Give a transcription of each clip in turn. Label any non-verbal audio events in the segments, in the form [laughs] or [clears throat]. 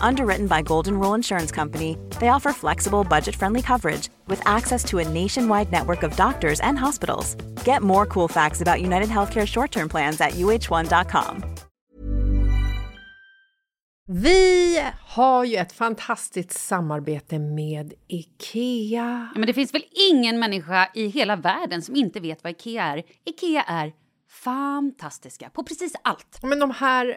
Underwritten by Golden Rule Insurance Company, they offer flexible, budget friendly coverage with access to a nationwide network of doctors and hospitals. Get more cool facts about United Healthcare short term plans at uh1.com. Vi har ju ett fantastiskt samarbete med IKEA. Ja, men det finns väl ingen människa i hela världen som inte vet vad Ikea är. Ikea är fantastiska på precis allt. Men de här,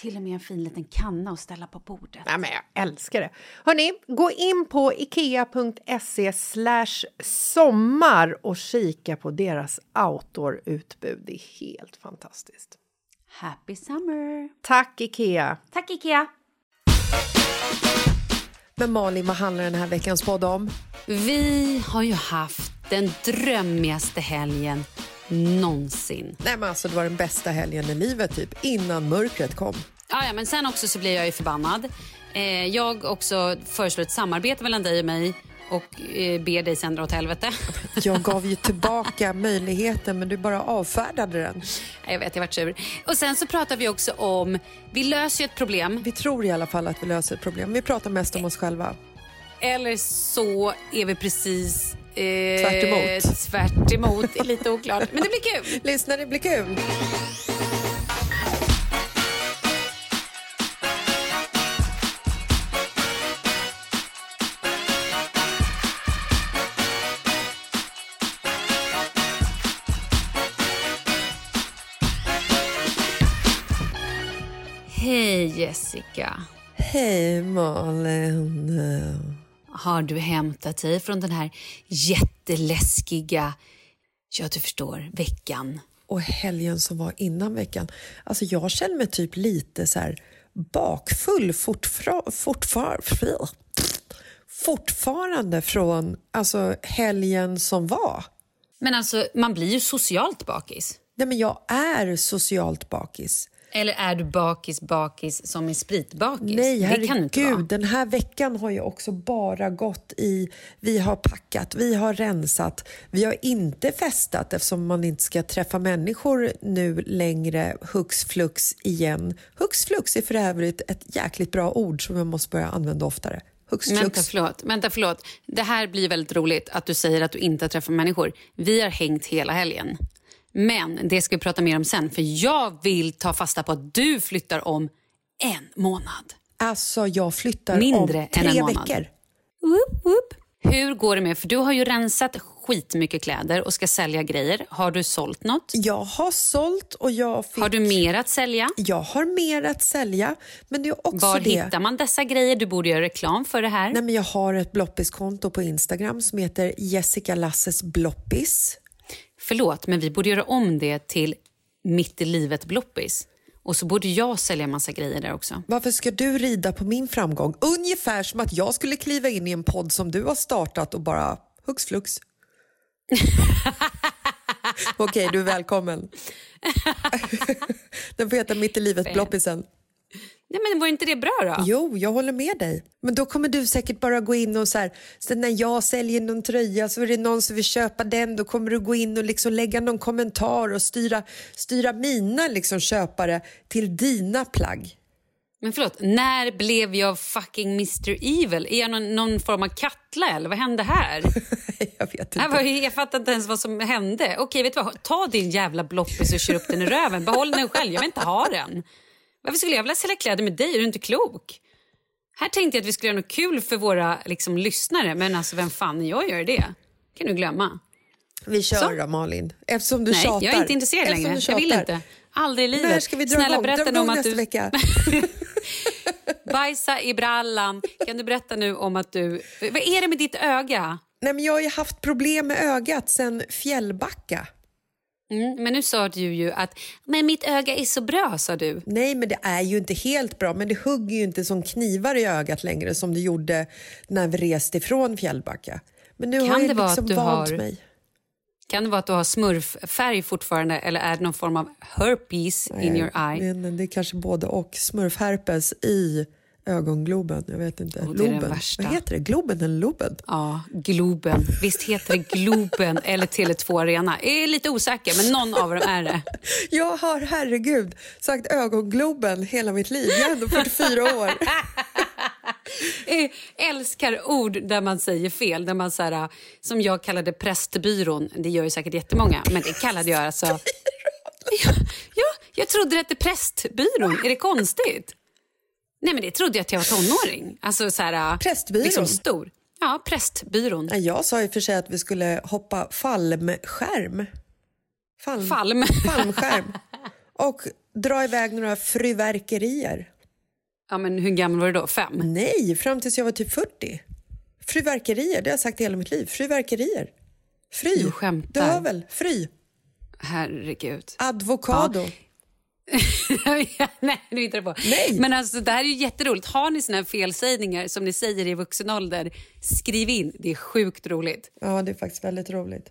Till och med en fin liten kanna att ställa på bordet. Nej, men jag älskar det. Hörni, gå in på ikea.se sommar och kika på deras outdoor-utbud. Det är helt fantastiskt. Happy summer! Tack, Ikea! Tack Ikea! Men Malin, vad handlar den här veckans podd om? Vi har ju haft den drömmigaste helgen någonsin. Nej, men alltså, det var den bästa helgen i livet, typ, innan mörkret kom. Ja, ja, men sen också så blir jag ju förbannad. Eh, jag också föreslår ett samarbete mellan dig och mig och eh, ber dig sen dra åt helvete. [laughs] Jag gav ju tillbaka möjligheten, men du bara avfärdade den. jag vet, jag vart sur. Och sen så pratar vi också om, vi löser ju ett problem. Vi tror i alla fall att vi löser ett problem. Vi pratar mest om oss själva. Eller så är vi precis... Eh, Tvärt emot. Tvärt emot, är lite oklart. Men det blir kul. [laughs] Lyssna, det blir kul. Hej Jessica. Hej, Malin. Har du hämtat dig från den här jätteläskiga, ja du förstår, veckan? Och helgen som var innan veckan. Alltså jag känner mig typ lite så här bakfull fortfra- fortfar- fortfarande från alltså, helgen som var. Men alltså, man blir ju socialt bakis. Nej, men jag är socialt bakis. Eller är du bakis, bakis som en spritbakis? Nej, det kan inte vara. herregud. Den här veckan har ju också bara gått i... Vi har packat, vi har rensat, vi har inte festat eftersom man inte ska träffa människor nu längre hux flux igen. Hux flux är för övrigt ett jäkligt bra ord som jag måste börja använda oftare. Hux Vänta flux. förlåt, vänta, förlåt. Det här blir väldigt roligt att du säger att du inte träffar människor. Vi har hängt hela helgen. Men det ska vi prata mer om sen, för jag vill ta fasta på att du flyttar om en månad. Alltså, jag flyttar Mindre om än tre en månad. veckor. Whoop, whoop. Hur går det med, för du har ju rensat skitmycket kläder och ska sälja grejer. Har du sålt något? Jag har sålt och jag fick... Har du mer att sälja? Jag har mer att sälja, men det är också Var det... hittar man dessa grejer? Du borde göra reklam för det här. Nej, men jag har ett bloppiskonto på Instagram som heter Jessica Lasses bloppis. Förlåt, men vi borde göra om det till Mitt i livet bloppis. Och så borde jag sälja massa grejer där också. Varför ska du rida på min framgång? Ungefär som att jag skulle kliva in i en podd som du har startat och bara hux flux. [laughs] Okej, du är välkommen. [laughs] Den får heta Mitt i livet bloppisen. Nej, men var inte det bra då? Jo, jag håller med dig. Men då kommer du säkert bara gå in och så här, så när jag säljer någon tröja så är det någon som vill köpa den, då kommer du gå in och liksom lägga någon kommentar och styra, styra mina liksom köpare till dina plagg. Men förlåt, när blev jag fucking Mr Evil? Är jag någon, någon form av kattla eller vad hände här? [laughs] jag vet Jag, inte. var, jag fattar inte ens vad som hände. Okej, vet du vad? Ta din jävla bloppis och kör upp den i röven. Behåll den själv. Jag vill inte ha den. Varför skulle jag vilja sälja kläder med dig? Är du inte klok? Här tänkte jag att vi skulle göra något kul för våra liksom, lyssnare, men alltså vem fan jag gör det? kan du glömma. Vi kör Så. då Malin, eftersom du Nej, tjatar. jag är inte intresserad längre. Jag vill inte. Aldrig i livet. När ska vi dra Snälla igång? berätta nu om att du vecka. [laughs] [laughs] bajsa i brallan. Kan du berätta nu om att du... Vad är det med ditt öga? Nej, men jag har haft problem med ögat sen Fjällbacka. Mm, men nu sa du ju att men mitt öga är så bra, sa du. Nej, men det är ju inte helt bra. Men det hugger ju inte som knivar i ögat längre som det gjorde när vi reste ifrån Fjällbacka. Men nu Kan har det jag vara liksom att du vant har- mig. Kan det vara att du har smurffärg fortfarande eller är det någon form av herpes in your eye? Men det är kanske både och. Smurfherpes i ögongloben. Jag vet inte. Oh, Loben. Vad heter det? Globen eller loben? Ja, Globen. Visst heter det Globen [laughs] eller Tele2 Arena? Jag är lite osäker, men någon av dem är det. [laughs] Jag har, herregud, sagt ögongloben hela mitt liv. Jag är ändå 44 år. [laughs] Jag älskar ord där man säger fel. Där man så här, som jag kallade prästbyrån. Det gör ju säkert jättemånga, men det kallade jag alltså... Ja, ja, jag trodde det hette prästbyrån. Är det konstigt? Nej, men det trodde jag att jag var tonåring. Alltså så här, Prästbyrån? Liksom stor. Ja, prästbyrån. Jag sa i och för sig att vi skulle hoppa fallskärm. Falm, Falm. Fallskärm. [laughs] Och dra iväg några fyrverkerier. Ja, men hur gammal var du då? Fem? Nej, fram tills jag var typ 40. Fyrverkerier, det har jag sagt hela mitt liv. Fyrverkerier. Fry. Du skämtar. Du hör väl? Fry. Herregud. Advokado. [laughs] Nej, nu hittar du på. Nej. Men alltså, det här är ju jätteroligt. Har ni såna här felsägningar som ni säger i vuxen ålder, skriv in. Det är sjukt roligt. Ja, det är faktiskt väldigt roligt.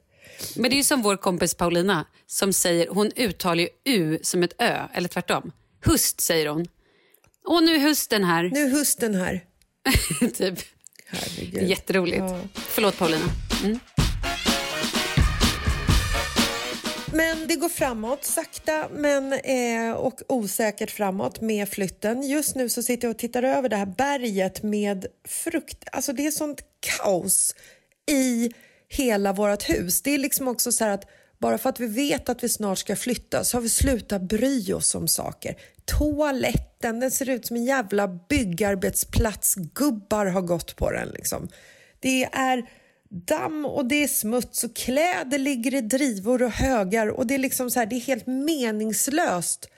Men det är som vår kompis Paulina som säger, hon uttalar ju U som ett Ö, eller tvärtom. Hust säger hon. Och nu är hösten här. Nu är hösten här. [laughs] typ. Herregud. jätteroligt. Ja. Förlåt Paulina. Men det går framåt, sakta men eh, och osäkert framåt med flytten. Just nu så sitter jag och tittar över det här berget med frukt. Alltså det är sånt kaos i hela vårt hus. Det är liksom också så här att bara för att vi vet att vi snart ska flytta så har vi slutat bry oss om saker. Toaletten, den ser ut som en jävla byggarbetsplats. Gubbar har gått på den liksom. Det är damm och det är smuts och kläder ligger i drivor och högar och det är liksom så här, det är helt meningslöst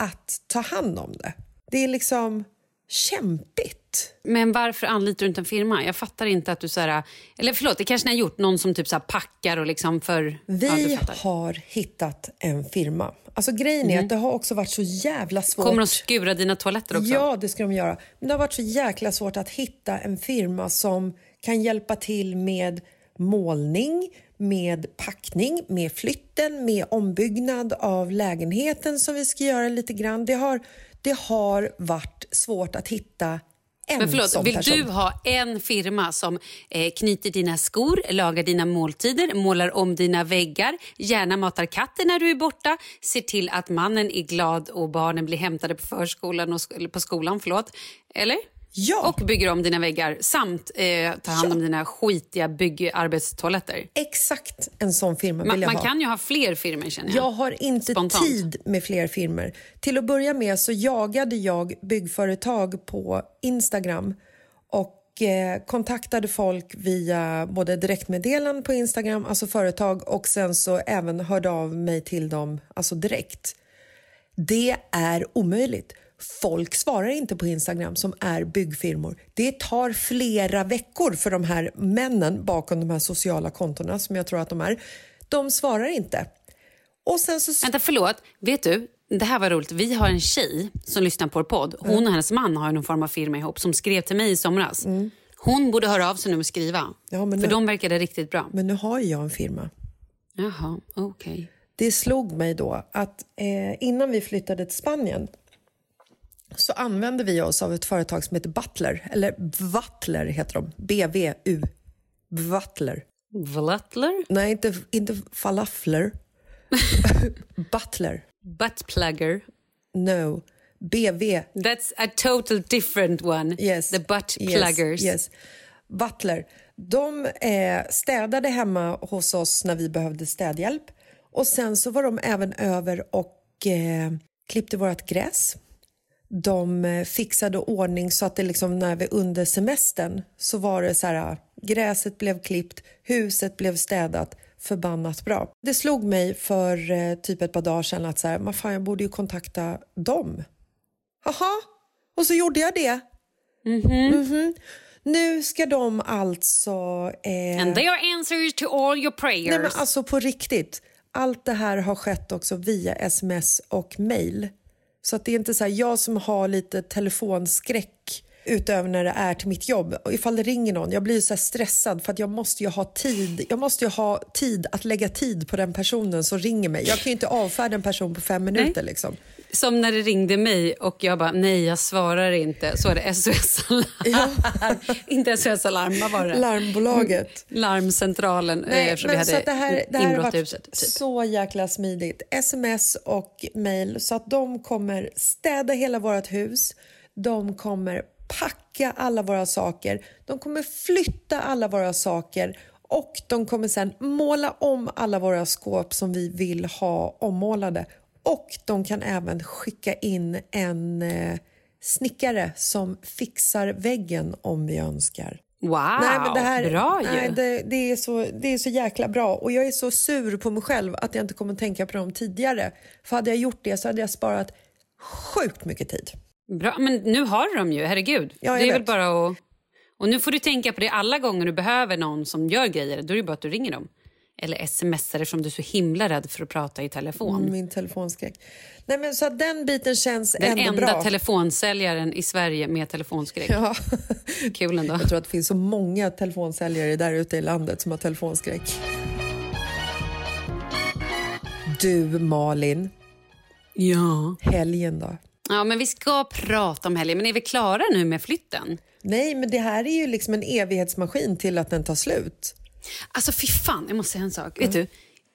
att ta hand om det. Det är liksom kämpigt. Men varför anlitar du inte en firma? Jag fattar inte att du så här, eller förlåt, det kanske ni har gjort någon som typ så här packar och liksom för... Vi ja, har hittat en firma. Alltså grejen är att det har också varit så jävla svårt. Kommer de att skura dina toaletter också? Ja, det ska de göra. Men det har varit så jäkla svårt att hitta en firma som kan hjälpa till med målning, med packning, med flytten, med ombyggnad av lägenheten som vi ska göra lite grann. Det har, det har varit svårt att hitta en Men förlåt, sån vill person. du ha en firma som eh, knyter dina skor, lagar dina måltider, målar om dina väggar, gärna matar katten när du är borta, ser till att mannen är glad och barnen blir hämtade på förskolan och på skolan, förlåt. Eller? Ja. Och bygger om dina väggar samt eh, tar hand om dina skitiga byggarbetstoaletter. Exakt en sån firma Man, vill jag man ha. kan ju ha fler firmor känner jag. Jag har inte Spontant. tid med fler filmer. Till att börja med så jagade jag byggföretag på Instagram och eh, kontaktade folk via både direktmeddelanden på Instagram, alltså företag och sen så även hörde av mig till dem alltså direkt. Det är omöjligt. Folk svarar inte på Instagram som är byggfirmor. Det tar flera veckor för de här männen bakom de här sociala kontona som jag tror att de är. De svarar inte. Och sen så... Vänta, förlåt. Vet du, det här var roligt. Vi har en tjej som lyssnar på vår podd. Hon och hennes man har någon form av firma ihop som skrev till mig i somras. Hon borde höra av sig nu och skriva. Mm. Ja, men För nu- de verkade riktigt bra. Men nu har jag en firma. Jaha, okej. Det slog mig då att eh, innan vi flyttade till Spanien så använde vi oss av ett företag som heter Butler, eller Butler heter de, B-V-U, Butler. Vlattler? Nej, inte, inte falafler. [laughs] Butler. Buttplugger. No. BV. That's a total different one. Yes. The butt Yes. Yes. Butler. De eh, städade hemma hos oss när vi behövde städhjälp. Och Sen så var de även över och eh, klippte vårt gräs. De eh, fixade ordning så att det liksom när vi under semestern så var det så här, gräset blev klippt, huset blev städat, förbannat bra. Det slog mig för eh, typ ett par dagar sedan att så här, "Men fan, jag borde ju kontakta dem. Jaha, och så gjorde jag det. Mhm. Nu ska de alltså... Eh, And they are answers to all your prayers. nej men alltså på riktigt. Allt det här har skett också via sms och mail. Så att det är inte så här, jag som har lite telefonskräck utöver när det är till mitt jobb. Och ifall det ringer någon, jag blir så stressad för att jag måste ju ha tid. Jag måste ju ha tid att lägga tid på den personen som ringer mig. Jag kan ju inte avfärda en person på fem minuter liksom. Som när det ringde mig och jag bara, nej jag svarar inte. Så är det SOS-alarm. [laughs] inte SOS-alarm, vad var det? Larmbolaget. Larmcentralen eh, eftersom vi hade att det här, det här inbrott i huset. Typ. så jäkla smidigt. Sms och mail så att de kommer städa hela vårt hus. De kommer packa alla våra saker. De kommer flytta alla våra saker och de kommer sen måla om alla våra skåp som vi vill ha ommålade. Och de kan även skicka in en eh, snickare som fixar väggen om vi önskar. Wow, Nej, men det här, bra ju. nej, det, det, är så, det är så jäkla bra och jag är så sur på mig själv att jag inte kommer tänka på dem tidigare. För hade jag gjort det så hade jag sparat sjukt mycket tid. Bra, men nu har de ju, herregud. Ja, det är väl vet. bara att... Och nu får du tänka på det alla gånger du behöver någon som gör grejer. Då är det bara att du ringer dem. Eller smsar eftersom du är så himla rädd för att prata i telefon. Min telefonskräck. Nej, men så att den biten känns Den ändå enda bra. telefonsäljaren i Sverige med telefonskräck. ja. Kul ändå. Jag tror att det finns så många telefonsäljare där ute i landet som har telefonskräck. Du Malin, Ja. helgen då? Ja, men vi ska prata om helgen. Men är vi klara nu med flytten? Nej, men det här är ju liksom en evighetsmaskin till att den tar slut. Alltså fy fan, jag måste säga en sak. Vet du,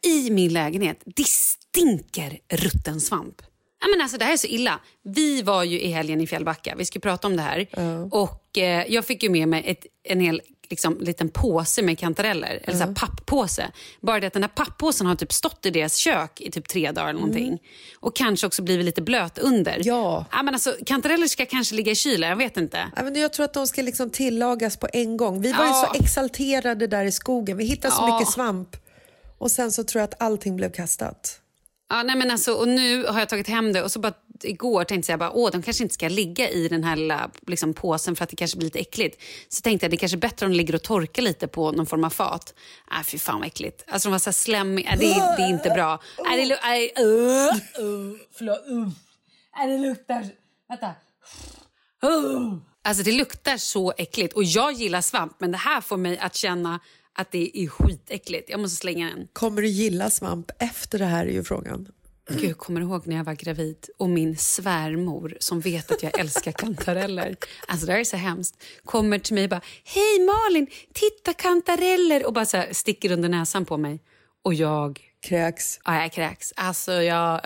i min lägenhet, det stinker rutten svamp. Ja, men alltså, det här är så illa. Vi var ju i helgen i Fjällbacka, vi ska prata om det här. Och eh, Jag fick ju med mig ett, en hel liksom, liten påse med kantareller, eller så här, papppåse. Bara det att den här papppåsen har typ stått i deras kök i typ tre dagar eller någonting. Och kanske också blivit lite blöt under. Ja. ja men alltså, kantareller ska kanske ligga i kylen, jag vet inte. Ja, men jag tror att de ska liksom tillagas på en gång. Vi var Ja. ju så exalterade där i skogen. Vi hittade så Ja. mycket svamp. Och sen så tror jag att allting blev kastat. Ja, nej men alltså, och nu har jag tagit hem det och så bara igår tänkte jag bara, åh, de kanske inte ska ligga i den här lilla liksom, påsen för att det kanske blir lite äckligt. Så tänkte jag det kanske är bättre om de ligger och torkar lite på någon form av fat. Nej, fy fan vad äckligt. Alltså de var så här slemmiga. Nej, det, är- det är inte bra. Nej, det, uh, uh, förlåt. Uh. Det luktar... Vänta. Uh. Alltså det luktar så äckligt och jag gillar svamp men det här får mig att känna att det är skitäckligt. Jag måste slänga den. Kommer du gilla svamp efter det här är ju frågan. Gud, jag kommer ihåg när jag var gravid och min svärmor som vet att jag älskar kantareller, alltså det här är så hemskt, kommer till mig och bara Hej Malin, titta kantareller och bara så här, sticker under näsan på mig. Och jag Kräks. Ja, jag kräks. Alltså, jag,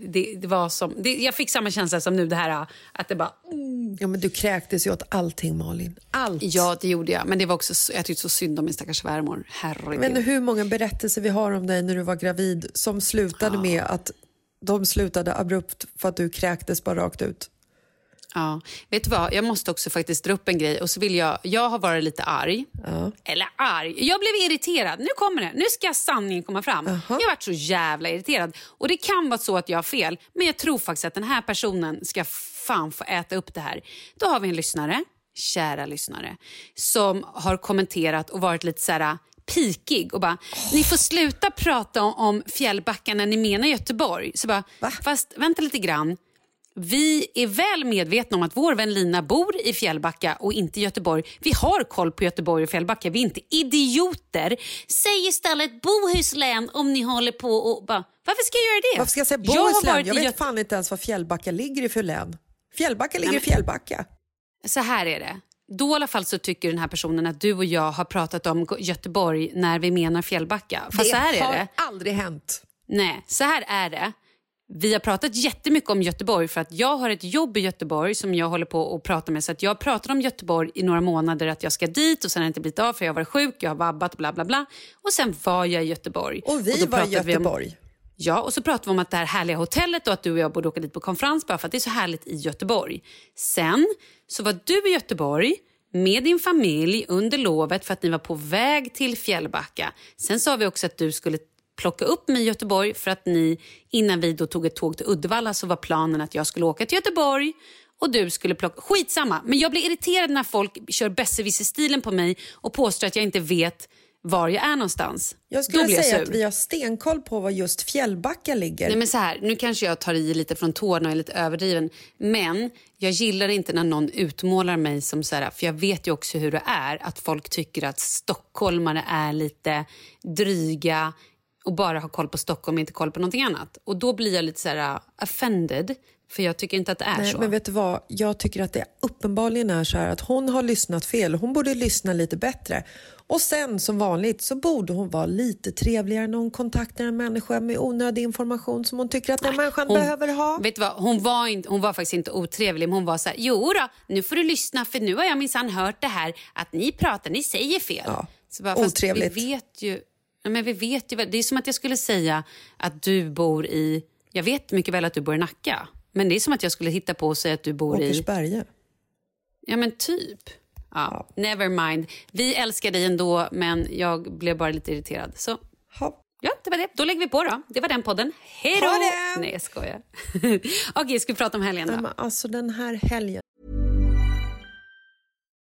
det, det var som, det, jag fick samma känsla som nu, det här att det bara... Mm. Ja, men du kräktes ju åt allting, Malin. Allt. Ja, det gjorde jag. Men det var också, jag tyckte så synd om min stackars svärmor. Herregud. Men hur många berättelser vi har om dig när du var gravid som slutade ja. med att de slutade abrupt för att du kräktes bara rakt ut? Ja, vet du vad? Jag måste också faktiskt dra upp en grej. Och så vill jag, jag har varit lite arg. Ja. Eller arg. Jag blev irriterad. Nu kommer det. Nu ska sanningen komma fram. Aha. Jag har varit så jävla irriterad. Och det kan vara så att jag har fel. Men jag tror faktiskt att den här personen ska fan få äta upp det här. Då har vi en lyssnare, kära lyssnare, som har kommenterat och varit lite så här pikig och bara, oh. ni får sluta prata om, om Fjällbacka när ni menar Göteborg. Så bara, Va? fast vänta lite grann. Vi är väl medvetna om att vår vän Lina bor i Fjällbacka och inte i Göteborg. Vi har koll på Göteborg och Fjällbacka. Vi är inte idioter. Säg istället Bohuslän om ni håller på och... Bara, varför ska jag göra det? Varför ska jag säga Bohuslän? Jag, jag vet Göte fan inte ens vad Fjällbacka ligger i för län. Fjällbacka ligger Nej, men... i Fjällbacka. Så här är det. Då i alla fall så tycker den här personen att du och jag har pratat om Göteborg när vi menar Fjällbacka. Fast det så här är har det. aldrig hänt. Nej, så här är det. Vi har pratat jättemycket om Göteborg för att jag har ett jobb i Göteborg som jag håller på att prata med. Så att jag pratar om Göteborg i några månader att jag ska dit och sen har jag inte blivit av för jag varit sjuk, jag har vabbat bla bla bla. Och sen var jag i Göteborg. Och vi och var i Göteborg. Om, ja, och så pratade vi om att det här härliga hotellet och att du och jag borde åka dit på konferens bara för att det är så härligt i Göteborg. Sen så var du i Göteborg med din familj under lovet för att ni var på väg till Fjällbacka. Sen sa vi också att du skulle plocka upp mig i Göteborg för att ni, innan vi då tog ett tåg till Uddevalla så var planen att jag skulle åka till Göteborg och du skulle plocka... Skitsamma, men jag blir irriterad när folk kör besserwisser-stilen på mig och påstår att jag inte vet var jag är någonstans. Jag skulle säga jag att vi har stenkoll på var just Fjällbacka ligger. Nej, men så här, nu kanske jag tar i lite från tårna och är lite överdriven. Men jag gillar inte när någon utmålar mig som så här, för jag vet ju också hur det är. Att folk tycker att stockholmare är lite dryga, och bara har koll på Stockholm och inte koll på någonting annat. Och då blir jag lite så här uh, offended. För jag tycker inte att det är Nej, så. Men vet du vad? Jag tycker att det uppenbarligen är så att hon har lyssnat fel. Hon borde lyssna lite bättre. Och sen som vanligt så borde hon vara lite trevligare när hon kontaktar en människa med onödig information som hon tycker att den människan hon, behöver ha. Vet du vad? Hon var, inte, hon var faktiskt inte otrevlig, men hon var så här, jo då, nu får du lyssna för nu har jag minsann hört det här att ni pratar, ni säger fel. Ja. Så bara, Otrevligt. Vi vet ju, men vi vet ju, det är som att jag skulle säga att du bor i... Jag vet mycket väl att du bor i Nacka. Men det är som att jag skulle hitta på och säga att du bor i... Åkersberga. Ja, men typ. Ja, never mind. Vi älskar dig ändå, men jag blev bara lite irriterad. Så ha. ja, det var det. Då lägger vi på då. Det var den podden. Hej då! Nej, jag skojar. [laughs] Okej, ska vi prata om helgen då? alltså den här helgen.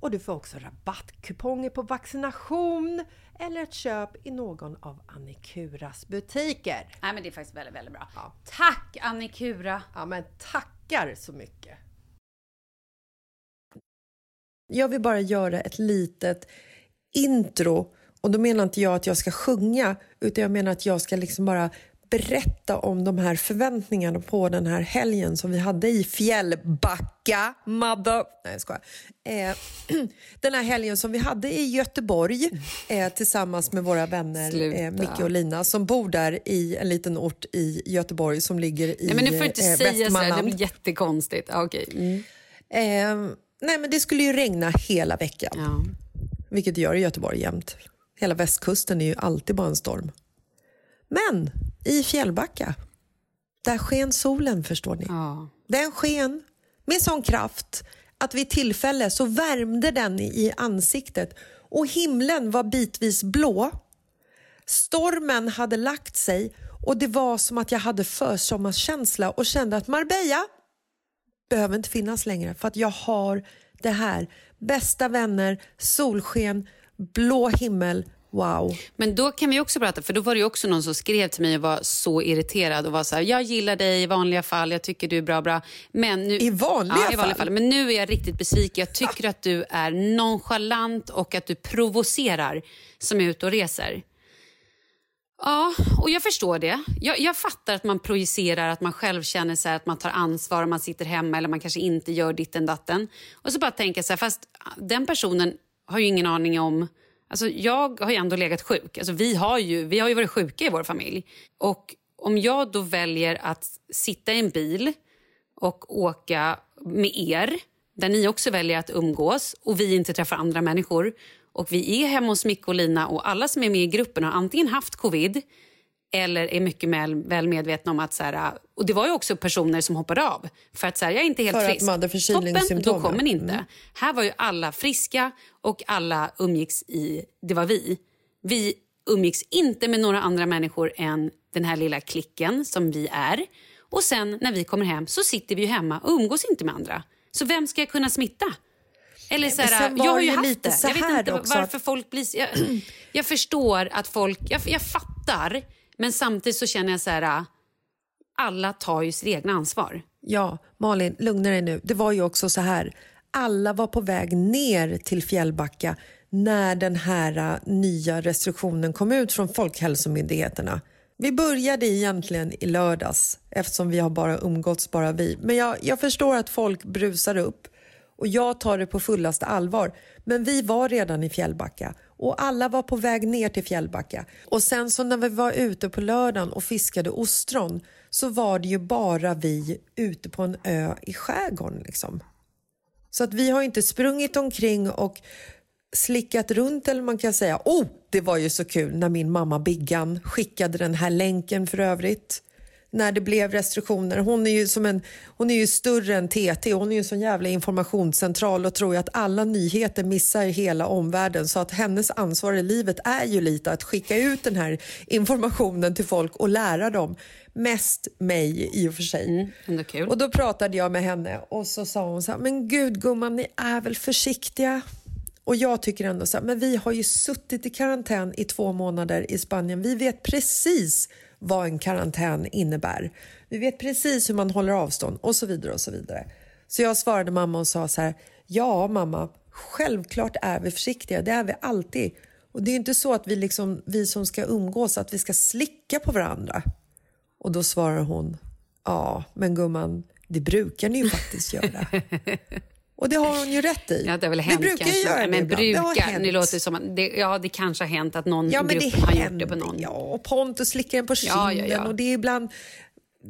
och du får också rabattkuponger på vaccination eller ett köp i någon av Annikuras butiker. Nej men det är faktiskt väldigt, väldigt bra. Ja. Tack Annikura! Ja, men tackar så mycket. Jag vill bara göra ett litet intro. Och då menar inte jag att jag ska sjunga, utan jag menar att jag ska liksom bara berätta om de här förväntningarna på den här helgen som vi hade i Fjällbacka. Mother... Nej, jag skojar. Eh, [clears throat] den här helgen som vi hade i Göteborg eh, tillsammans med våra vänner eh, Micke och Lina som bor där i en liten ort i Göteborg som ligger i Nej men du får inte eh, säga så här, det blir jättekonstigt. Ja, Okej. Eh, nej, men det skulle ju regna hela veckan, Ja. vilket det gör i Göteborg jämt. Hela västkusten är ju alltid bara en storm. Men i Fjällbacka, där sken solen förstår ni. Ja. Den sken med sån kraft att vid tillfälle så värmde den i ansiktet och himlen var bitvis blå. Stormen hade lagt sig och det var som att jag hade försommarkänsla och kände att Marbella behöver inte finnas längre för att jag har det här. Bästa vänner, solsken, blå himmel, wow. Men då kan vi också prata, för då var det ju också någon som skrev till mig och var så irriterad och var så här, jag gillar dig i vanliga fall, jag tycker du är bra, bra. Men nu, I vanliga ja, i vanliga fall? fall? Men nu är jag riktigt besviken. Jag tycker att du är nonchalant och att du provocerar som är ute och reser. Ja, och jag förstår det. Jag, jag fattar att man projicerar, att man själv känner så att man tar ansvar om man sitter hemma eller man kanske inte gör ditten datten. Och så bara tänka så här, fast den personen har ju ingen aning om... Alltså jag har ju ändå legat sjuk. Alltså vi, har ju, vi har ju varit sjuka i vår familj. Och om jag då väljer att sitta i en bil och åka med er, där ni också väljer att umgås och vi inte träffar andra människor och vi är hemma hos Micke och Lina och alla som är med i gruppen har antingen haft covid eller är mycket väl, väl medvetna om att... Så här, och Det var ju också personer som hoppade av för att så här, jag är inte helt För att frisk. förkylningssymptom, Toppen, då kommer ni inte. Mm. Här var ju alla friska och alla umgicks i... Det var vi. Vi umgicks inte med några andra människor än den här lilla klicken som vi är. Och sen när vi kommer hem så sitter vi ju hemma och umgås inte med andra. Så vem ska jag kunna smitta? Eller så här, jag har ju haft det. Jag vet inte varför att- folk blir... Jag, [clears throat] jag förstår att folk... Jag, jag fattar, men samtidigt så känner jag så här... Äh, alla tar ju sitt egna ansvar. Ja, Malin, lugna dig nu. Det var ju också så här. Alla var på väg ner till Fjällbacka när den här äh, nya restriktionen kom ut från Folkhälsomyndigheterna. Vi började egentligen i lördags eftersom vi har bara umgåtts, bara vi. Men jag, jag förstår att folk brusar upp och jag tar det på fullaste allvar. Men vi var redan i Fjällbacka och alla var på väg ner till Fjällbacka. Och sen så när vi var ute på lördagen och fiskade ostron så var det ju bara vi ute på en ö i skärgården. Liksom. Så att vi har inte sprungit omkring och slickat runt eller man kan säga. Oh, det var ju så kul när min mamma Biggan skickade den här länken för övrigt. När det blev restriktioner. Hon är ju, som en, hon är ju större än TT. Hon är ju en sån jävla informationscentral och tror ju att alla nyheter missar hela omvärlden. Så att hennes ansvar i livet är ju lite att skicka ut den här informationen till folk och lära dem. Mest mig i och för sig. Ändå kul. Och då pratade jag med henne och så sa hon så här, men gud gumman, ni är väl försiktiga? Och jag tycker ändå så här, men vi har ju suttit i karantän i två månader i Spanien. Vi vet precis vad en karantän innebär. Vi vet precis hur man håller avstånd och så vidare och så vidare. Så jag svarade mamma och sa så här, ja mamma, självklart är vi försiktiga, det är vi alltid. Och det är inte så att vi, liksom, vi som ska umgås, att vi ska slicka på varandra. Och då svarar hon, ja men gumman, det brukar ni ju faktiskt göra. [laughs] Och det har hon ju rätt i. Ja, det har väl vi hänt brukar kanske. göra det men. Det brukar, hänt. nu låter det som att det, ja, det kanske har hänt att någon Ja, det gruppen har gjort händer. det på någon. Ja, och Pontus slickar en på kinden ja, ja. och det är ibland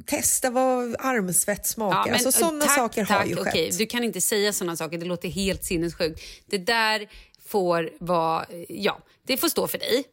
testa vad armsvett smakar. Ja, alltså, sådana tack, saker tack, har ju skett. okej. Du kan inte säga såna saker, det låter helt sinnessjukt. Det där får vara, ja, det får stå för dig.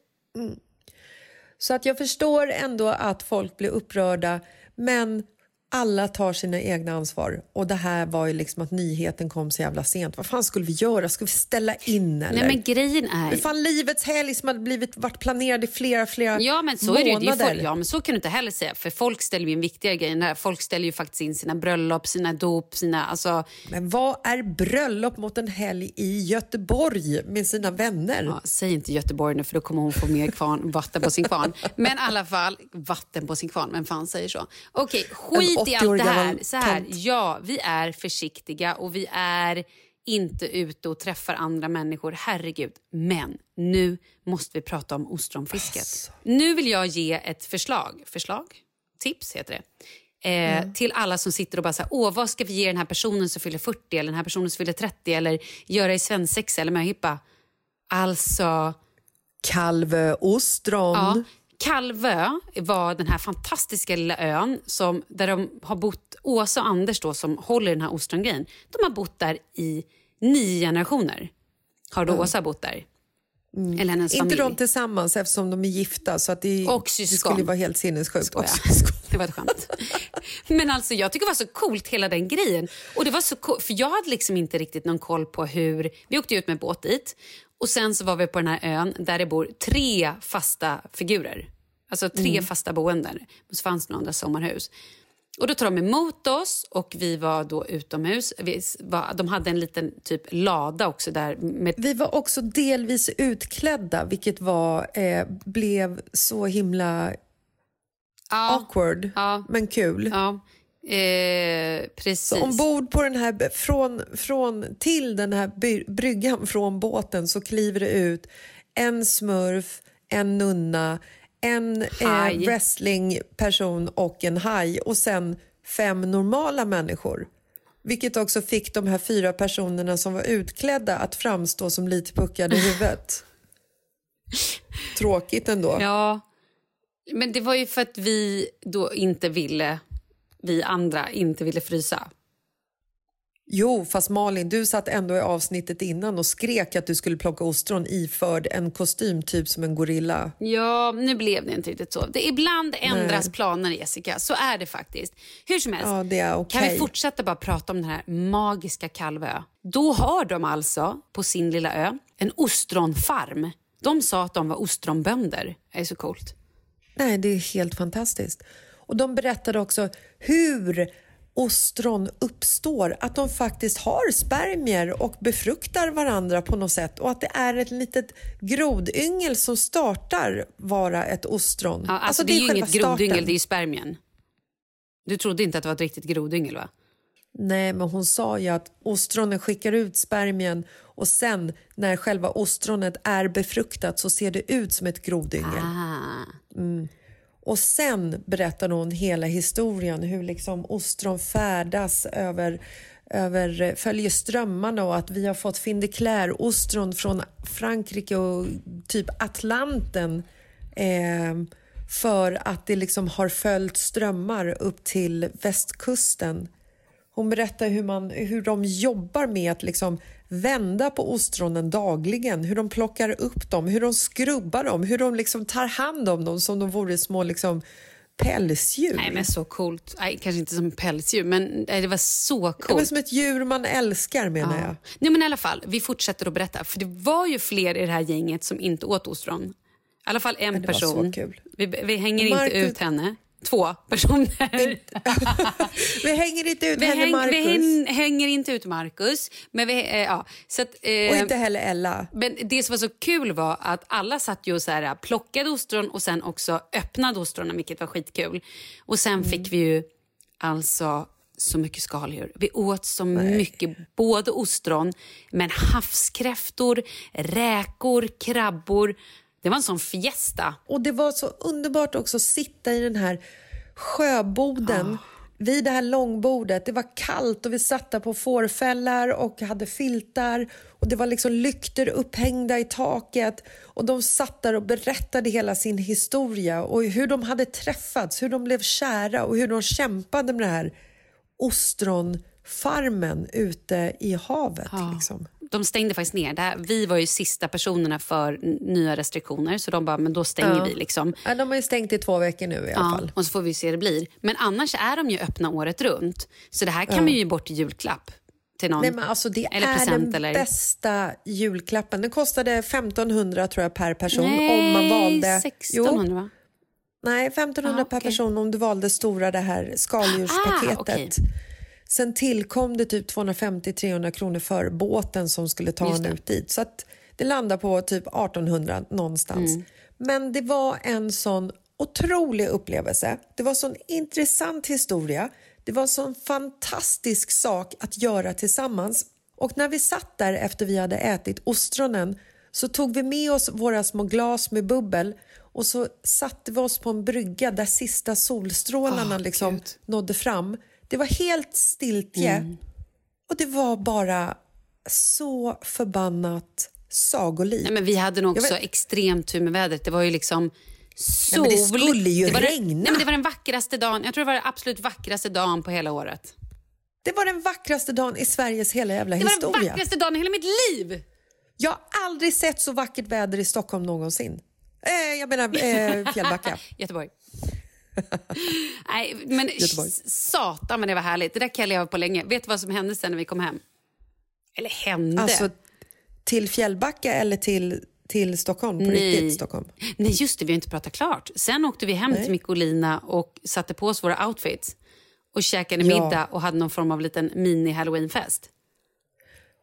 Så att jag förstår ändå att folk blir upprörda men alla tar sina egna ansvar. Och det här var ju liksom att nyheten kom så jävla sent. Vad fan skulle vi göra? Ska vi ställa in eller? Nej men grejen är... Det fan livets helg som hade blivit, varit planerad i flera, flera Ja men så månader. är det. Det är folk, ja men så kan du inte heller säga. För folk ställer ju en viktigare grej. här. Folk ställer ju faktiskt in sina bröllop, sina dop, sina... Alltså, Men vad är bröllop mot en helg i Göteborg med sina vänner? ja, säg inte Göteborg nu för då kommer hon få mer kvarn, vatten på sin kvarn. Men i alla fall, vatten på sin kvarn, vem fan säger så? Okej, skit i 80 allt år det här. Så här. tant. Ja, vi är försiktiga och vi är inte ute och träffar andra människor. Herregud. Men nu måste vi prata om ostronfisket. Alltså. Nu vill jag ge ett förslag. Förslag? Tips heter det. Eh, Mm. Till alla som sitter och bara säger, åh vad ska vi ge den här personen som fyller 40 eller den här personen som fyller 30 eller göra i svensexa eller möhippa? Alltså, Kalvö ostron. ja. Kalvö var den här fantastiska lilla ön som, där de har bott, Åsa och Anders då, som håller den här ostrongrejen, de har bott där i nio generationer. Har då Åsa bott där? Eller hennes Inte familj? de tillsammans eftersom de är gifta så att det, Och det syskon. skulle vara helt sinnessjukt. Och syskon. Det var ett skämt. [laughs] Men alltså jag tycker det var så coolt hela den grejen. Och det var så cool, för jag hade liksom inte riktigt någon koll på hur... Vi åkte ut med båt dit och sen så var vi på den här ön där det bor tre fasta figurer. Alltså tre fasta boenden. Och så fanns det några andra sommarhus. Och då tar de emot oss och vi var då utomhus. Vi var, de hade en liten typ lada också där med Vi var också delvis utklädda vilket var, eh, blev så himla ja, awkward Ja. men kul. ja, eh, precis. Så ombord på den här, från, från, till den här by, bryggan från båten så kliver det ut en smurf, en nunna, en eh, wrestlingperson och en haj och sen fem normala människor. Vilket också fick de här fyra personerna som var utklädda att framstå som lite puckade i huvudet. [laughs] Tråkigt ändå. Ja, men det var ju för att vi då inte ville, vi andra inte ville frysa. Jo, fast Malin, du satt ändå i avsnittet innan och skrek att du skulle plocka ostron iförd en kostym typ som en gorilla. Ja, nu blev det inte riktigt så. Det, ibland ändras planer, Jessica. Så är det faktiskt. Hur som helst, Ja, okej. kan vi fortsätta bara prata om den här magiska Kalvö? Då har de alltså på sin lilla ö en ostronfarm. De sa att de var ostronbönder. Det är så coolt. Nej, det är helt fantastiskt. Och De berättade också hur ostron uppstår. Att de faktiskt har spermier och befruktar varandra på något sätt och att det är ett litet grodyngel som startar vara ett ostron. Ja, alltså, det är ju inget grodyngel, starten. det är ju spermien. Du trodde inte att det var ett riktigt grodyngel va? Nej, men hon sa ju att ostronen skickar ut spermien och sen när själva ostronet är befruktat så ser det ut som ett grodyngel. Ah. Och sen berättar hon hela historien, hur liksom ostron färdas över, över följer strömmarna och att vi har fått fin de ostron från Frankrike och typ Atlanten eh, för att det liksom har följt strömmar upp till västkusten. Hon berättar hur, man, hur de jobbar med att liksom vända på ostronen dagligen, hur de plockar upp dem, hur de skrubbar dem, hur de liksom tar hand om dem som de vore små liksom pälsdjur. Nej men så coolt. Nej, kanske inte som pälsdjur men nej, det var så Ja, men coolt. som ett djur man älskar menar jag. Nej men i alla fall, vi fortsätter att berätta. För det var ju fler i det här gänget som inte åt ostron. I alla fall en det var så person. kul. Vi, vi hänger Marcus- inte ut henne. Två personer. [laughs] Vi hänger inte ut vi, häng, Marcus vi häng, hänger inte ut Marcus. Men vi, eh, ja, så att, eh, och inte heller Ella. Men det som var så kul var att alla satt ju och så här, plockade ostron och sen också öppnade ostronen, vilket var skitkul. Och sen Mm. fick vi ju alltså så mycket skaldjur. Vi åt så mycket, både ostron, men havskräftor, räkor, krabbor. Det var en sån fiesta. Och det var så underbart också att sitta i den här sjöboden vid det här långbordet. Det var kallt och vi satt där på fårfällar och hade filtar och det var liksom lyktor upphängda i taket och de satt där och berättade hela sin historia och hur de hade träffats, hur de blev kära och hur de kämpade med det här ostronfarmen ute i havet. Liksom. De stängde faktiskt ner. Det här, vi var ju sista personerna för nya restriktioner så de bara, men då stänger Ja. vi. liksom. Ja, de har ju stängt i två veckor nu i alla fall. Och så får vi se hur det blir. Men annars är de ju öppna året runt. Så det här kan man ju ge bort i julklapp till någon. Nej, men alltså det eller är present den eller... bästa julklappen. Den kostade 1500 tror jag per person Nej, om man valde... 1600 va? Nej, 1500 Ah, per okej. person om du valde stora det här skaldjurspaketet. Ah, okej. Sen tillkom det typ 250-300 kronor för båten som skulle ta det. ut dit. Så att det landar på typ 1800 någonstans. Mm. Men det var en sån otrolig upplevelse. Det var en sån intressant historia. Det var en sån fantastisk sak att göra tillsammans. Och när vi satt där efter vi hade ätit ostronen så tog vi med oss våra små glas med bubbel och så satte vi oss på en brygga där sista solstrålarna Åh, liksom Gud. nådde fram. Det var helt stiltje och det var bara så förbannat sagolikt. Nej, men vi hade nog också vet- extremt tur med vädret. Det var ju liksom sol. men det skulle ju det var regna. Den, nej, men det var den vackraste dagen. Jag tror det var den absolut vackraste dagen på hela året. Det var den vackraste dagen i Sveriges hela jävla Det var historia. den vackraste dagen i hela mitt liv. Jag har aldrig sett så vackert väder i Stockholm någonsin. Eh, jag menar eh, Fjällbacka. [laughs] Göteborg. Nej, men Göteborg. satan men det var härligt. Det där kan jag leva på länge. Vet du vad som hände sen när vi kom hem? Eller hände? Alltså till Fjällbacka eller till, till Stockholm? På Nej. riktigt Stockholm? Nej, just det, vi har inte pratat klart. Sen åkte vi hem till Micke och Lina och satte på oss våra outfits och käkade Ja. middag och hade någon form av liten mini-halloweenfest.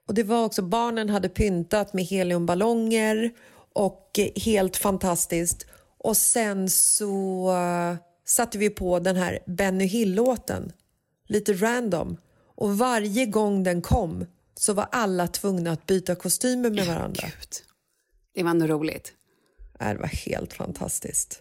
Och det var också, barnen hade pyntat med heliumballonger och eh, helt fantastiskt. Och sen så eh, satte vi på den här Benny Hill-låten, lite random. Och varje gång den kom så var alla tvungna att byta kostymer med varandra. Gud. Det var nog roligt. Äh, Det var helt fantastiskt.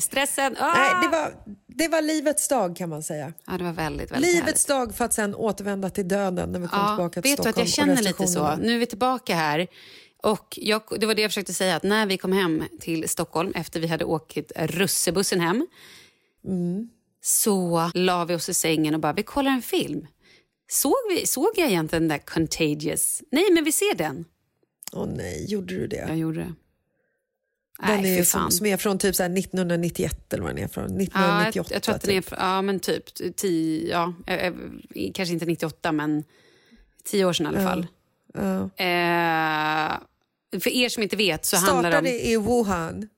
Stressen. Ah! Nej, det, var, det var livets dag kan man säga. Ja, det var väldigt, väldigt Livets dag för att sen återvända till döden när vi kom Ja, tillbaka till vet du att Stockholm. jag känner lite så. Nu är vi tillbaka här. Och jag, det var det jag försökte säga, att när vi kom hem till Stockholm efter vi hade åkt russebussen hem så la vi oss i sängen och bara, vi kollar en film. Såg, vi, såg jag egentligen den där Contagious? Nej, men vi ser den. Åh nej, gjorde du det? Jag gjorde det. Den Nej, är som, som är från typ så här 1991 eller vad den är från. Ja, 1998 jag, jag tror att den är, typ. fr- ja men typ tio, ja, eh, eh, kanske inte 98 men tio år sedan i alla fall. Eh, för er som inte vet så handlar det om... Startade i Wuhan.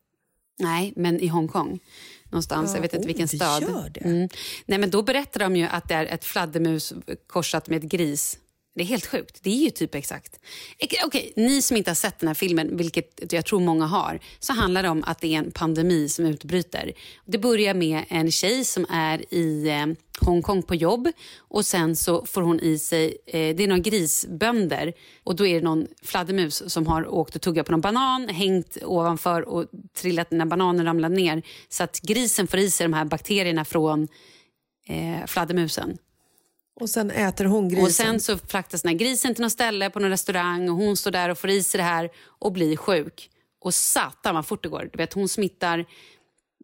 Nej, men i Hongkong. Någonstans, jag vet inte oh, vilken det stad. gör det. Mm. Nej, men då berättar de ju att det är ett fladdermus korsat med ett gris. Det är helt sjukt. Det är ju typ exakt. Okej, okay, ni som inte har sett den här filmen, vilket jag tror många har, så handlar det om att det är en pandemi som utbryter. Det börjar med en tjej som är i eh, Hongkong på jobb och sen så får hon i sig, eh, det är några grisbönder och då är det någon fladdermus som har åkt och tuggat på någon banan, hängt ovanför och trillat när bananen ramlade ner så att grisen får i sig de här bakterierna från eh, fladdermusen. Och sen äter hon grisen. Och sen så fraktas den här grisen till något ställe på någon restaurang och hon står där och får i sig det här och blir sjuk. Och satan vad fort det går. Du vet, hon smittar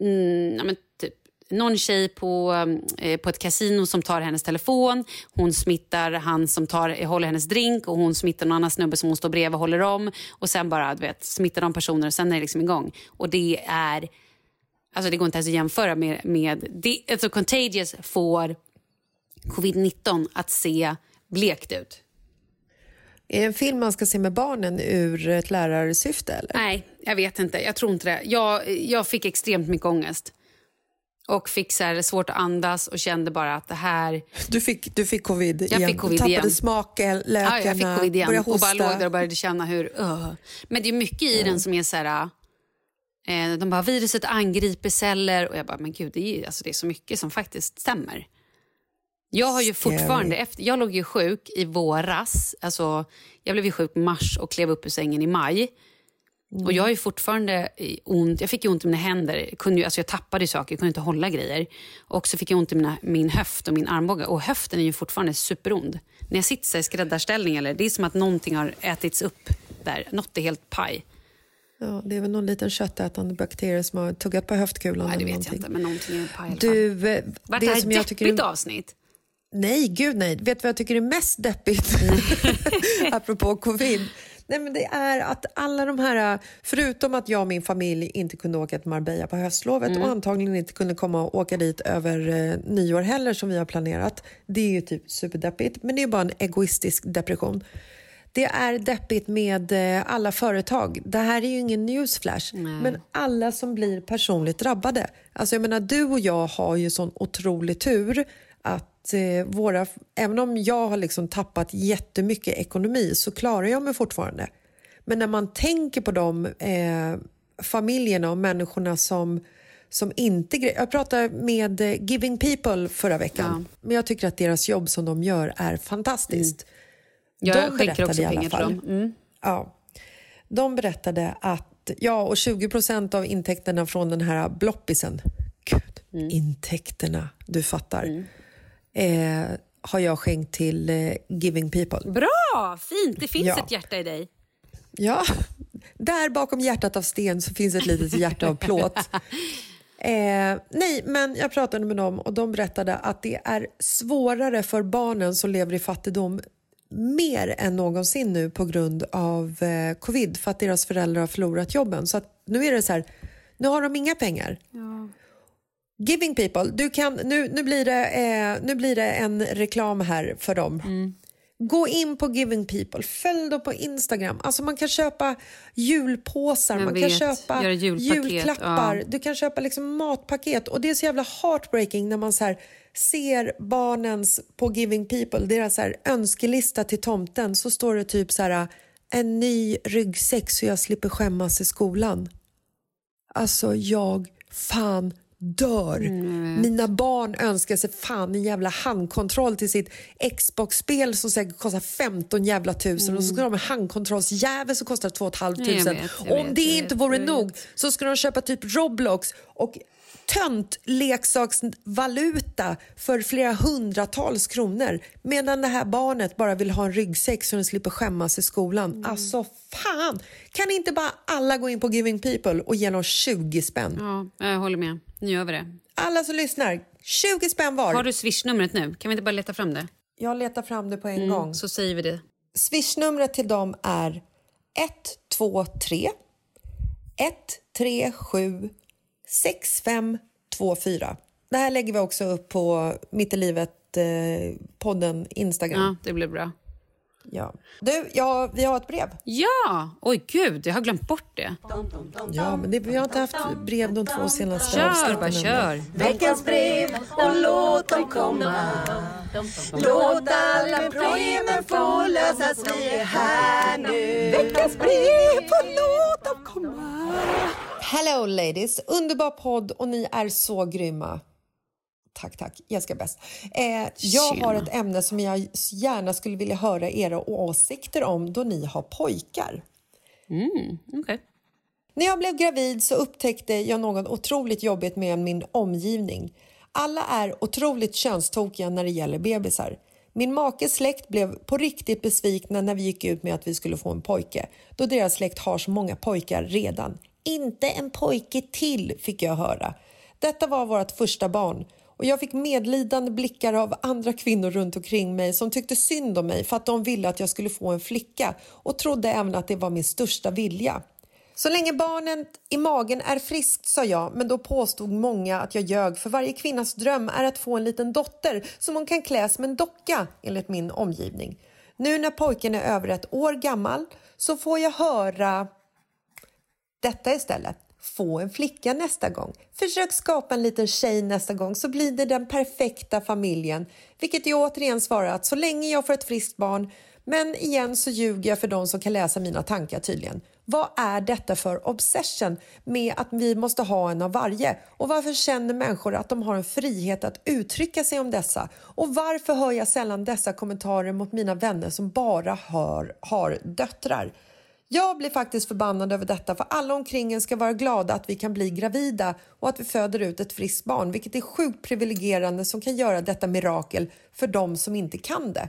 mm, ja, men typ, någon tjej på, eh, på ett kasino som tar hennes telefon. Hon smittar han som tar, håller hennes drink och hon smittar någon annan snubbe som hon står bredvid och håller om. Och sen bara du vet, smittar de personer och sen är det liksom igång. Och det är... Alltså det går inte ens att jämföra med... med det, alltså Contagious får covid-19 att se blekt ut. Är det en film man ska se med barnen ur ett lärarsyfte? Eller? Nej, jag vet inte. Jag tror inte det. Jag, jag fick extremt mycket ångest. Och fick så här svårt att andas och kände bara att det här... Du fick, du fick covid Jag igen. fick covid du tappade smaken, lökarna, Ja, jag fick covid igen började och bara hosta. låg där och började känna hur... Uh. Men det är mycket i den som är så här... Eh, de bara, viruset angriper celler. Och jag bara, men gud, det är, alltså, det är så mycket som faktiskt stämmer. Jag har ju fortfarande, efter, jag låg ju sjuk i våras. Alltså, jag blev ju sjuk i mars och klev upp ur sängen i maj. Och jag har fortfarande ont, jag fick ju ont i mina händer. Jag, kunde ju, alltså jag tappade saker, jag kunde inte hålla grejer. Och så fick jag ont i mina, min höft och min armbåge. Och höften är ju fortfarande superond. När jag sitter i skräddarställning, eller, det är som att någonting har ätits upp där. Något är helt paj. Ja, det är väl någon liten köttätande bakterie som har tuggat på höftkulan. Nej, det vet jag någonting. inte, men någonting är paj i alla fall. Du, eh, Vart det det här som ett jag tycker deppigt är... avsnitt? Nej, gud nej. Vet du vad jag tycker är mest deppigt? [laughs] Apropå covid. Nej, men det är att alla de här, förutom att jag och min familj inte kunde åka till Marbella på höstlovet Mm. och antagligen inte kunde komma och åka dit över eh, nyår heller som vi har planerat. Det är ju typ superdeppigt, men det är bara en egoistisk depression. Det är deppigt med eh, alla företag. Det här är ju ingen newsflash, men alla som blir personligt drabbade. Alltså jag menar, du och jag har ju sån otrolig tur att eh, våra, även om jag har liksom tappat jättemycket ekonomi så klarar jag mig fortfarande. Men när man tänker på de eh, familjerna och människorna som som inte... Jag pratade med eh, Giving People förra veckan. Men jag tycker att deras jobb som de gör är fantastiskt. Jag De skänker också i alla pengar till fall. dem. Mm. Ja. De berättade att ja, och 20 procent av intäkterna från den här bloppisen, Gud, Mm. intäkterna, du fattar, eh, har jag skänkt till eh, Giving People. Bra! Fint! Det finns Ja. ett hjärta i dig. Ja, där bakom hjärtat av sten så finns ett litet hjärta av plåt. [laughs] Eh, nej, men jag pratade med dem och de berättade att det är svårare för barnen som lever i fattigdom mer än någonsin nu på grund av eh, covid för att deras föräldrar har förlorat jobben. Så att nu är det så här, nu har de inga pengar. Giving people, du kan, nu, nu, blir det, eh, nu blir det en reklam här för dem. Gå in på Giving People, följ dem på Instagram. Alltså man kan köpa julpåsar, Jag man kan vet. köpa Göra julpaket, julklappar, ja. du kan köpa liksom matpaket. Och Det är så jävla heartbreaking när man så här ser barnens på Giving People, deras så här önskelista till tomten, så står det typ så här en ny ryggsäck så jag slipper skämmas i skolan. Alltså jag fan dör. Mina barn önskar sig fan en jävla handkontroll till sitt Xbox-spel som säkert kostar 15 jävla tusen. Och så ska de ha en handkontrollsjävel som kostar 2 500 Nej, jag vet, jag om vet, det inte vore jag nog så ska de köpa typ Roblox och tönt leksaksvaluta för flera hundratals kronor medan det här barnet bara vill ha en ryggsäck så den slipper skämmas i skolan. Mm. Alltså fan! Kan inte bara alla gå in på Giving People och ge dem 20 spänn? Ja, jag håller med. Nu gör vi det. Alla som lyssnar, 20 spänn var. Har du swishnumret nu? Kan vi inte bara leta fram det? Jag letar fram det på en Mm, gång. Så säger vi det. Swishnumret till dem är 123 137 6524. Det här lägger vi också upp på Mitt i livet eh, podden Instagram. Ja, det blir bra. Ja. Du, ja, vi har ett brev. Ja! Oj, gud, jag har glömt bort det. Ja, men det, vi har inte haft brev de två senaste Kör avsnitten bara, kör. Veckans brev och låt dem komma Låt alla breven få lösas, vi är här nu Veckans brev och låt dem komma Hello ladies! Underbar podd och ni är så grymma. Tack, tack. Jessica bäst. Eh, jag har ett ämne som jag gärna skulle vilja höra era åsikter om då ni har pojkar. Okej. När jag blev gravid så upptäckte jag något otroligt jobbigt med min omgivning. Alla är otroligt könstokiga när det gäller bebisar. Min makes släkt blev på riktigt besvikna när vi gick ut med att vi skulle få en pojke då deras släkt har så många pojkar redan. Inte en pojke till, fick jag höra. Detta var vårt första barn och jag fick medlidande blickar av andra kvinnor runt omkring mig som tyckte synd om mig för att de ville att jag skulle få en flicka och trodde även att det var min största vilja. Så länge barnet i magen är friskt, sa jag, men då påstod många att jag ljög för varje kvinnas dröm är att få en liten dotter som hon kan klä som en docka, enligt min omgivning. Nu när pojken är över ett år gammal så får jag höra detta istället. Få en flicka nästa gång. Försök skapa en liten tjej nästa gång så blir det den perfekta familjen. Vilket jag återigen svarar att så länge jag får ett friskt barn men igen så ljuger jag för de som kan läsa mina tankar tydligen. Vad är detta för obsession med att vi måste ha en av varje? Och varför känner människor att de har en frihet att uttrycka sig om dessa? Och varför hör jag sällan dessa kommentarer mot mina vänner som bara hör, har döttrar? Jag blir faktiskt förbannad över detta för alla omkring en ska vara glada att vi kan bli gravida och att vi föder ut ett friskt barn vilket är sjukt privilegierande som kan göra detta mirakel för de som inte kan det.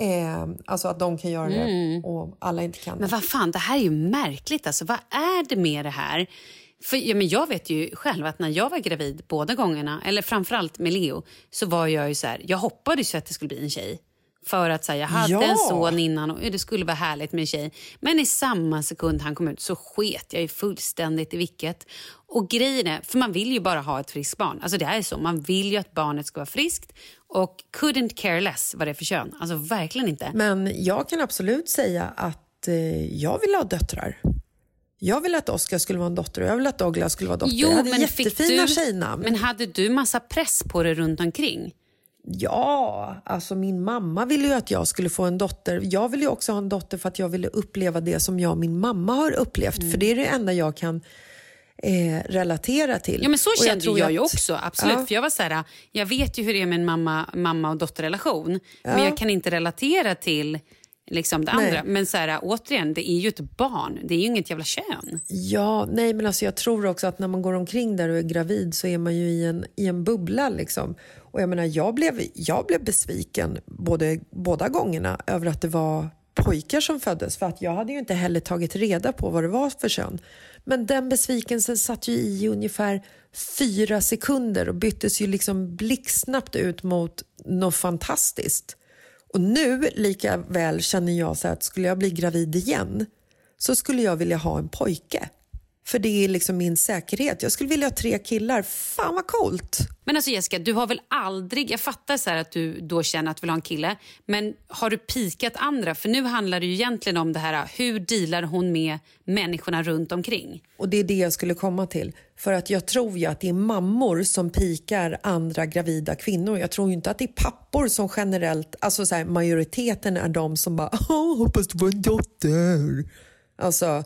Eh, alltså att de kan göra det och alla inte kan Mm. Men det. vad fan, det här är ju märkligt. Alltså, vad är det med det här? För, ja, men jag vet ju själv att när jag var gravid båda gångerna, eller framförallt med Leo, så var jag ju så här, jag hoppades ju att det skulle bli en tjej. För att här, jag hade Ja. en son innan och det skulle vara härligt med en tjej. Men i samma sekund han kom ut så sket jag ju fullständigt i vilket. Och grejen är, för man vill ju bara ha ett friskt barn. Alltså det är så, man vill ju att barnet ska vara friskt och couldn't care less vad det är för kön. Alltså verkligen inte. Men jag kan absolut säga att eh, jag vill ha döttrar. Jag vill att Oscar skulle vara en dotter och jag vill att Douglas skulle vara dotter. jag hade jättefina du, tjejnamn. Men hade du massa press på dig runt omkring? Ja, alltså min mamma ville ju att jag skulle få en dotter. Jag ville ju också ha en dotter för att jag ville uppleva det som jag och min mamma har upplevt. Mm. För det är det enda jag kan eh, relatera till. Ja men så Och kände tror jag, ju också. absolut. Ja. För jag var så här, jag vet ju hur det är med en mamma, mamma och dotterrelation. Men jag kan inte relatera till liksom det Nej. andra. Men så här, återigen, det är ju ett barn. Det är ju inget jävla kön. Ja, nej men alltså jag tror också att när man går omkring där och är gravid så är man ju i en, i en bubbla liksom. Och jag menar, jag blev, jag blev besviken både, båda gångerna över att det var pojkar som föddes för att jag hade ju inte heller tagit reda på vad det var för kön. Men den besvikelsen satt ju i ungefär fyra sekunder och byttes ju liksom blixtsnabbt ut mot något fantastiskt. Och nu lika väl känner jag så att skulle jag bli gravid igen så skulle jag vilja ha en pojke. För det är liksom min säkerhet. Jag skulle vilja ha tre killar. Fan vad coolt! Men alltså Jessica, du har väl aldrig... Jag fattar så att du då känner att du vill ha en kille. Men har du pikat andra? För nu handlar det ju egentligen om det här, hur dealar hon med människorna runt omkring? Och det är det jag skulle komma till. För att jag tror ju att det är mammor som pikar andra gravida kvinnor. Jag tror inte att det är pappor som generellt, alltså så här, majoriteten är de som bara hoppas du får en dotter. Alltså,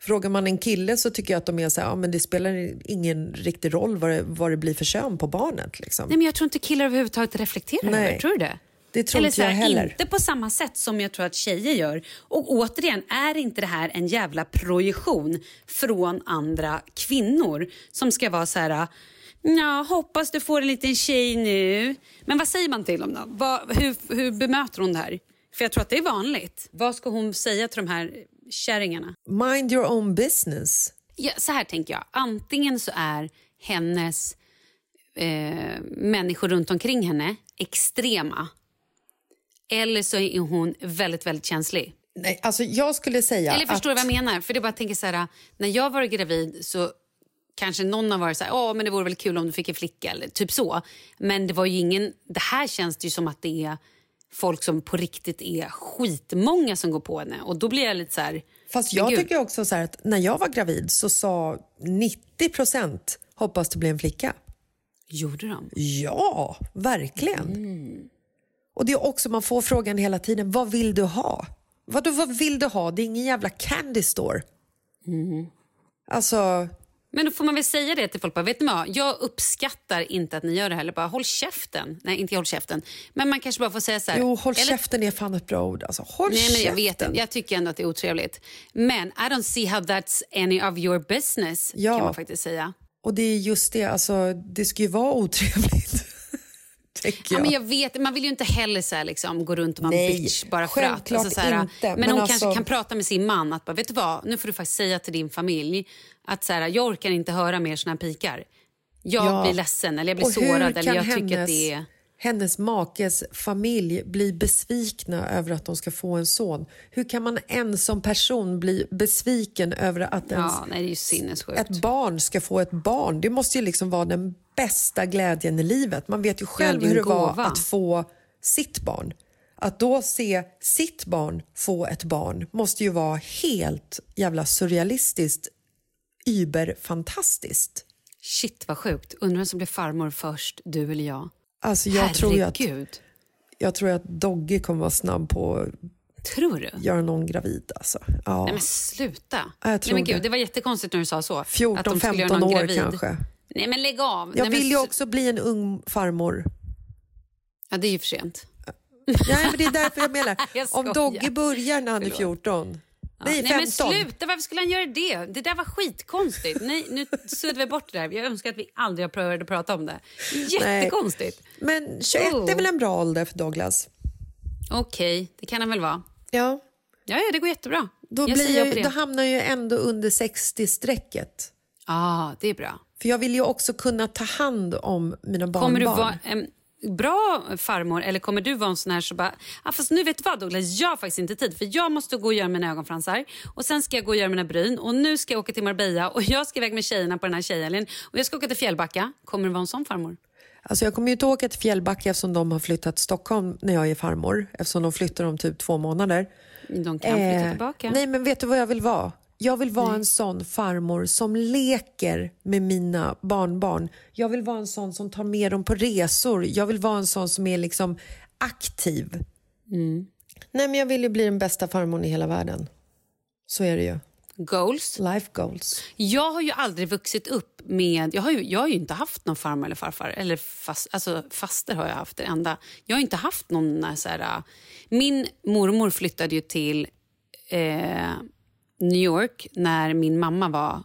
frågar man en kille så tycker jag att de är så här, ja men det spelar ingen riktig roll vad det, vad det blir för kön på barnet liksom. Nej, men jag tror inte killar överhuvudtaget reflekterar Nej. över. Tror du det? Det tror Eller inte jag heller. Inte på samma sätt som jag tror att tjejer gör. Och återigen, är inte det här en jävla projektion från andra kvinnor som ska vara så här... Ja, hoppas du får en liten tjej nu. Men vad säger man till dem då? Vad, hur, hur bemöter hon det här? För jag tror att det är vanligt. Vad ska hon säga till de här kärringarna? Mind your own business. Ja, så här tänker jag. Antingen så är hennes eh, människor runt omkring henne extrema. Eller så är hon väldigt, väldigt känslig. Nej, alltså jag skulle säga Eller förstår att... du vad jag menar? För det bara tänka så här, när jag var gravid så kanske någon har varit så här, Åh, men det vore väl kul om du fick en flicka eller typ så. Men det var ju ingen, det här känns det ju som att det är folk som på riktigt är skitmånga som går på henne. Och då blir jag lite så här... Fast jag tycker också så att när jag var gravid så sa 90 procent hoppas det blir en flicka. Gjorde de? Ja, verkligen. Och det är också, man får frågan hela tiden, vad vill du ha? Vadå, vad vill du ha? Det är ingen jävla candy store. Alltså, Men då får man väl säga det till folk. Bara, vet ni vad? Jag uppskattar inte att ni gör det heller. Bara håll käften. Nej, inte håll käften. Men man kanske bara får säga så här. jo, håll eller- käften är fan ett bra ord. Alltså, håll Nej, men jag vet inte. Jag tycker ändå att det är otrevligt. Men I don't see how that's any of your business, Ja. kan man faktiskt säga. Och det är just det, alltså, det ska ju vara otrevligt. [laughs] Tänker Ja, jag. men jag vet, man vill ju inte heller så här, liksom, gå runt och vara en bitch bara för att. självklart så här, inte, Men, men hon alltså- kanske kan prata med sin man att bara, vet du vad, nu får du faktiskt säga till din familj att så här, jag orkar inte höra mer såna här pikar. Jag Ja. blir ledsen eller jag blir Och sårad eller jag tycker hennes, att det är... hennes makes familj bli besvikna över att de ska få en son? Hur kan man en som person bli besviken över att ens Ja, nej, ett barn ska få ett barn? Det måste ju liksom vara den bästa glädjen i livet. Man vet ju själv hur det var gåva. att få sitt barn. Att då se sitt barn få ett barn måste ju vara helt jävla surrealistiskt, überfantastiskt. Shit vad sjukt. Undrar vem som blev farmor först, du eller jag? Alltså jag tror ju att, Herregud. jag tror att Dogge kommer vara snabb på Tror du? göra någon gravid. Alltså. Ja. Nej men sluta. Ja, jag tror Nej, men gud, det. var jättekonstigt när du sa så. 14, att de skulle göra 15 någon år gravid. kanske. Nej men lägg av. Jag Nej, men vill ju s- också bli en ung farmor. Ja det är ju för sent. Nej, men det är därför jag menar. [laughs] Jag Om. Dogge börjar när han är 14, nej Nej men 15. sluta, varför skulle han göra det? Det där var skitkonstigt. Nej, nu suddar vi bort det där. Jag önskar att vi aldrig har prövat att prata om det. Jättekonstigt. Men 21 Oh. är väl en bra ålder för Douglas? Okej, det kan han väl vara. Ja. Ja, ja det går jättebra. Då, jag blir jag, då hamnar jag ju ändå under 60-strecket. Ja, det är bra. För jag vill ju också kunna ta hand om mina barnbarn. Kommer du vara en bra farmor eller kommer du vara en sån här så bara... Ah, fast nu vet du vad Douglas, jag har faktiskt inte tid för jag måste gå och göra mina ögonfransar och sen ska jag gå och göra mina bryn och nu ska jag åka till Marbella och jag ska iväg med tjejerna på den här tjejhelgen och jag ska åka till Fjällbacka. Kommer du vara en sån farmor? Alltså jag kommer ju inte åka till Fjällbacka eftersom de har flyttat till Stockholm när jag är farmor. Eftersom de flyttar om typ två månader. De kan flytta Eh, tillbaka. Nej, men vet du vad jag vill vara? Jag vill vara en sån farmor som leker med mina barnbarn. Jag vill vara en sån som tar med dem på resor. Jag vill vara en sån som är liksom aktiv. Mm. Nej, men jag vill ju bli den bästa farmor i hela världen. Så är det ju. Goals? Life goals. Jag har ju aldrig vuxit upp med... Jag har ju, jag har ju inte haft någon farmor eller farfar. Eller fast, alltså, faster har jag haft, det enda. Jag har inte haft någon så här... äh, Min mormor flyttade ju till eh, New York när min mamma var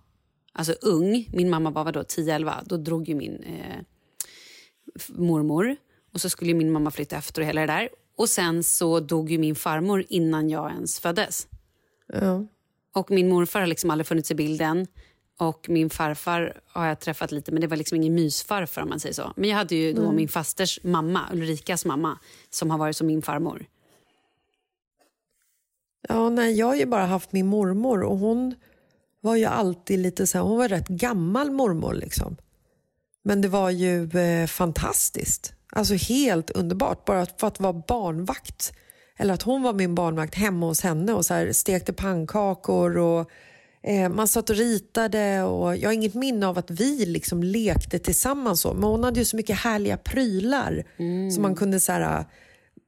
alltså, ung. Min mamma var vadå, 10-11. Då drog ju min eh, mormor. Och så skulle min mamma flytta efter och hela det där. Och sen så dog ju min farmor innan jag ens föddes. Ja. Och min morfar har liksom aldrig funnits i bilden. Och min farfar har jag träffat lite, men det var liksom ingen mysfarfar om man säger så. Men jag hade ju då Mm. min fasters mamma, Ulrikas mamma, som har varit som min farmor. Ja, nej, jag har ju bara haft min mormor och hon var ju alltid lite så här, hon var rätt gammal mormor liksom. Men det var ju eh, fantastiskt. Alltså helt underbart. Bara för att vara barnvakt. Eller att hon var min barnvakt hemma hos henne och så här, stekte pannkakor och eh, man satt och ritade och jag har inget minne av att vi liksom lekte tillsammans så. Men hon hade ju så mycket härliga prylar som man kunde så här,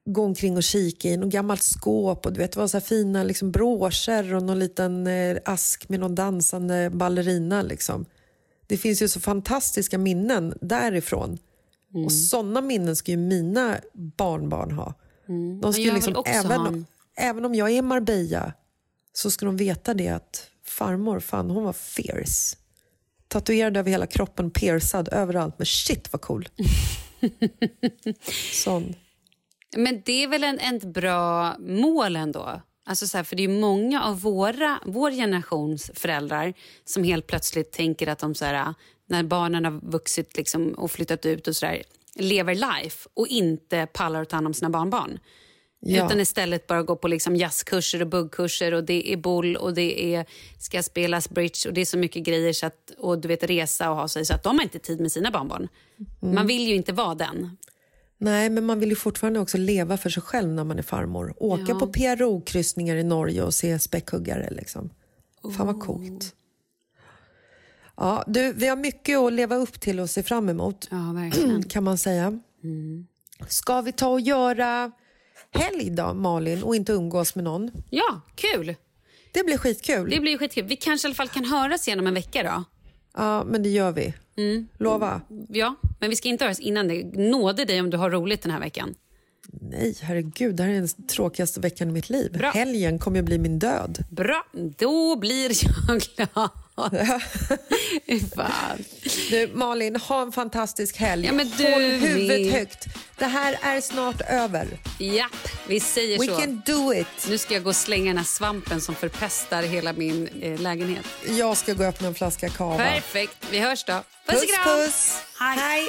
gå omkring och kika i något gammalt skåp och du vet, det var så här fina liksom, broscher och någon liten eh, ask med någon dansande ballerina. Liksom. Det finns ju så fantastiska minnen därifrån. Och sådana minnen ska ju mina barnbarn ha. De ska liksom, även, ha en- även om jag är Marbella så ska de veta det att farmor, fan hon var fierce. Tatuerad över hela kroppen, piercad överallt. Men shit vad cool. [laughs] Sån. Men det är väl en, ett bra mål ändå? Alltså så här, för det är många av våra, vår generations föräldrar som helt plötsligt tänker att de så här, när barnen har vuxit liksom och flyttat ut och så där, lever life och inte pallar att ta hand om sina barnbarn. Ja. Utan istället bara gå på liksom jazzkurser och buggkurser och det är boll och det är, ska spelas bridge och det är så mycket grejer så att, och du vet resa och ha sig så att de har inte tid med sina barnbarn. Man vill ju inte vara den. Nej, men man vill ju fortfarande också leva för sig själv när man är farmor. Åka Ja. på PRO-kryssningar i Norge och se späckhuggare. Liksom. Fan vad coolt. Ja, du, vi har mycket att leva upp till och se fram emot, Ja, verkligen. [clears throat] kan man säga. Ska vi ta och göra helg då, Malin, och inte umgås med någon? Ja, kul. Det blir skitkul. Det blir skitkul. Vi kanske i alla fall kan höras igen om en vecka då. Ja, men det gör vi. Lova. Ja, men vi ska inte höras innan det. Nåde dig om du har roligt den här veckan. Nej, herregud, det här är den tråkigaste veckan i mitt liv. Bra. Helgen kommer ju bli min död. Bra, då blir jag [laughs] glad. [laughs] Fan. Du, Malin, ha en fantastisk helg. Ja, men du Håll huvudet med. högt. Det här är snart över. Japp, vi säger We så. can do it. Nu ska jag gå och slänga den här svampen som förpestar hela min eh, lägenhet. Jag ska gå och öppna en flaska cava. Perfekt, vi hörs då. Puss, Puss, puss. Hej.